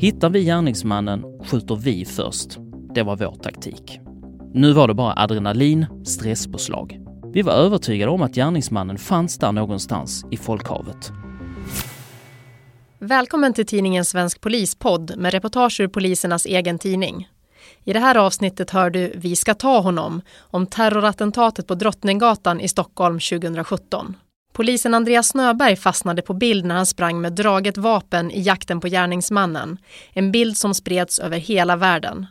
Hittar vi gärningsmannen skjuter vi först. Det var vår taktik. Nu var det bara adrenalin, stresspåslag. Vi var övertygade om att gärningsmannen fanns där någonstans i folkhavet. Välkommen till tidningen Svensk Polispodd med reportage ur polisernas egen tidning. I det här avsnittet hör du Vi ska ta honom om terrorattentatet på Drottninggatan i Stockholm 2017. Polisen Andreas Snöberg fastnade på bild när han sprang med draget vapen i jakten på gärningsmannen. En bild som spreds över hela världen.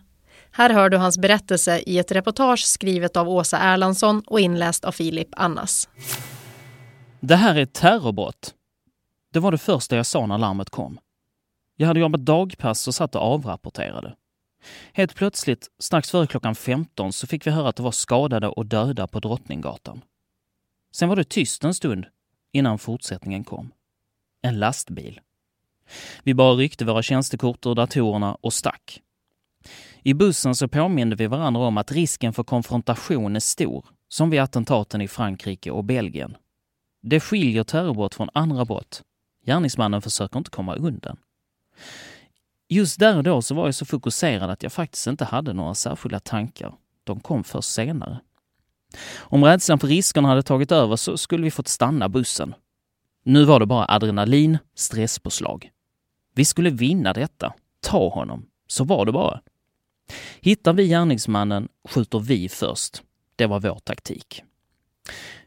Här hör du hans berättelse i ett reportage skrivet av Åsa Erlandsson och inläst av Filip Annas. Det här är ett terrorbrott. Det var det första jag sa när larmet kom. Jag hade jobbat dagpass och satt och avrapporterade. Helt plötsligt, strax före klockan 15, så fick vi höra att det var skadade och döda på Drottninggatan. Sen var det tyst en stund innan fortsättningen kom. En lastbil. Vi bara ryckte våra tjänstekort ur datorerna och stack. I bussen så påminde vi varandra om att risken för konfrontation är stor, som vid attentaten i Frankrike och Belgien. Det skiljer terrorbrott från andra brott. Gärningsmannen försöker inte komma undan. Just där och då så var jag så fokuserad att jag faktiskt inte hade några särskilda tankar. De kom först senare. Om rädslan för riskerna hade tagit över så skulle vi fått stanna bussen. Nu var det bara adrenalin, stresspåslag. Vi skulle vinna detta, ta honom. Så var det bara. Hittar vi gärningsmannen skjuter vi först. Det var vår taktik.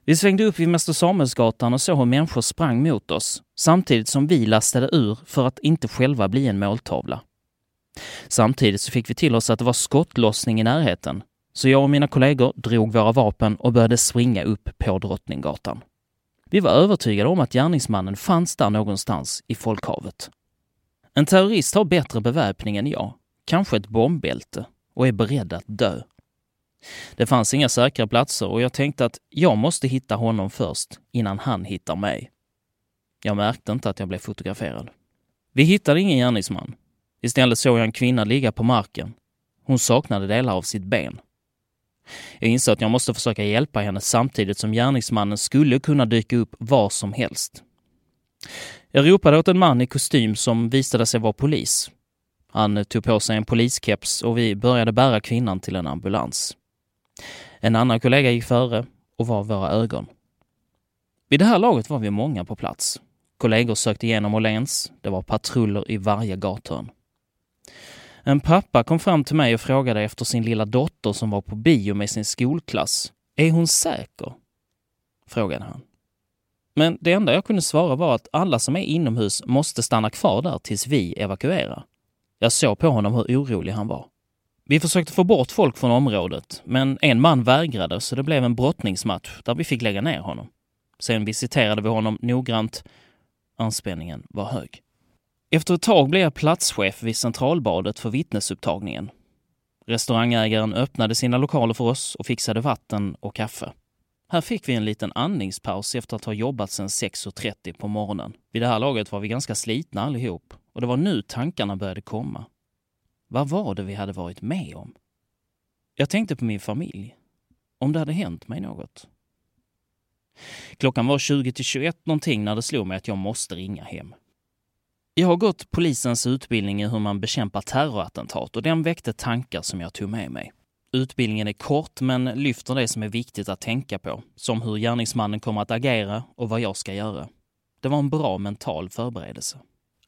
Vi svängde upp vid Mäster Samuelsgatan och såg hur människor sprang mot oss samtidigt som vi lastade ur för att inte själva bli en måltavla. Samtidigt så fick vi till oss att det var skottlossning i närheten så jag och mina kollegor drog våra vapen och började springa upp på Drottninggatan. Vi var övertygade om att gärningsmannen fanns där någonstans i folkhavet. En terrorist har bättre beväpning än jag, kanske ett bombbälte, och är beredd att dö. Det fanns inga säkra platser och jag tänkte att jag måste hitta honom först innan han hittar mig. Jag märkte inte att jag blev fotograferad. Vi hittade ingen gärningsman. Istället såg jag en kvinna ligga på marken. Hon saknade delar av sitt ben. Jag inser att jag måste försöka hjälpa henne samtidigt som gärningsmannen skulle kunna dyka upp var som helst. Jag ropade åt en man i kostym som visade sig vara polis. Han tog på sig en poliskeps och vi började bära kvinnan till en ambulans. En annan kollega gick före och var våra ögon. Vid det här laget var vi många på plats. Kollegor sökte igenom Åhléns. Det var patruller i varje gathörn. En pappa kom fram till mig och frågade efter sin lilla dotter som var på bio med sin skolklass. Är hon säker? frågade han. Men det enda jag kunde svara var att alla som är inomhus måste stanna kvar där tills vi evakuerar. Jag såg på honom hur orolig han var. Vi försökte få bort folk från området, men en man vägrade så det blev en brottningsmatch där vi fick lägga ner honom. Sen visiterade vi honom noggrant. Anspänningen var hög. Efter ett tag blev jag platschef vid Centralbadet för vittnesupptagningen. Restaurangägaren öppnade sina lokaler för oss och fixade vatten och kaffe. Här fick vi en liten andningspaus efter att ha jobbat sedan 6.30 på morgonen. Vid det här laget var vi ganska slitna allihop och det var nu tankarna började komma. Vad var det vi hade varit med om? Jag tänkte på min familj. Om det hade hänt mig något. Klockan var 20 till 21 någonting när det slog mig att jag måste ringa hem. Jag har gått polisens utbildning i hur man bekämpar terrorattentat och den väckte tankar som jag tog med mig. Utbildningen är kort men lyfter det som är viktigt att tänka på, som hur gärningsmannen kommer att agera och vad jag ska göra. Det var en bra mental förberedelse.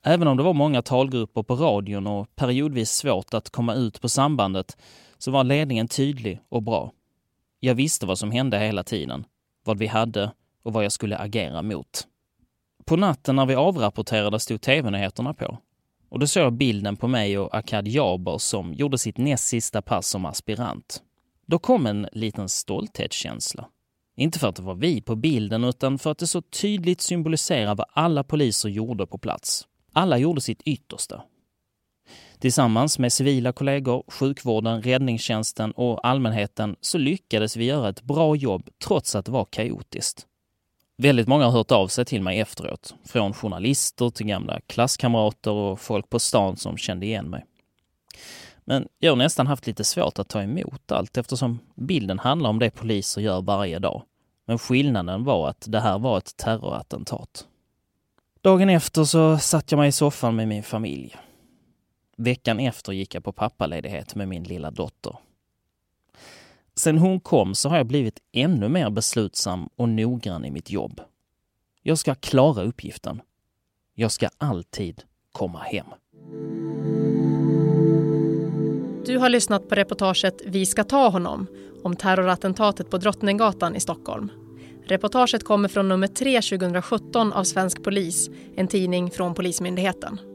Även om det var många talgrupper på radion och periodvis svårt att komma ut på sambandet så var ledningen tydlig och bra. Jag visste vad som hände hela tiden, vad vi hade och vad jag skulle agera mot. På natten när vi avrapporterade stod tv-nyheterna på. Och då såg jag bilden på mig och Akad Jaber som gjorde sitt näst sista pass som aspirant. Då kom en liten stolthetskänsla. Inte för att det var vi på bilden utan för att det så tydligt symboliserar vad alla poliser gjorde på plats. Alla gjorde sitt yttersta. Tillsammans med civila kollegor, sjukvården, räddningstjänsten och allmänheten så lyckades vi göra ett bra jobb trots att det var kaotiskt. Väldigt många har hört av sig till mig efteråt. Från journalister till gamla klasskamrater och folk på stan som kände igen mig. Men jag har nästan haft lite svårt att ta emot allt eftersom bilden handlar om det poliser gör varje dag. Men skillnaden var att det här var ett terrorattentat. Dagen efter så satt jag mig i soffan med min familj. Veckan efter gick jag på pappaledighet med min lilla dotter. Sen hon kom så har jag blivit ännu mer beslutsam och noggrann i mitt jobb. Jag ska klara uppgiften. Jag ska alltid komma hem. Du har lyssnat på reportaget Vi ska ta honom om terrorattentatet på Drottninggatan i Stockholm. Reportaget kommer från nummer 3 2017 av Svensk Polis, en tidning från Polismyndigheten.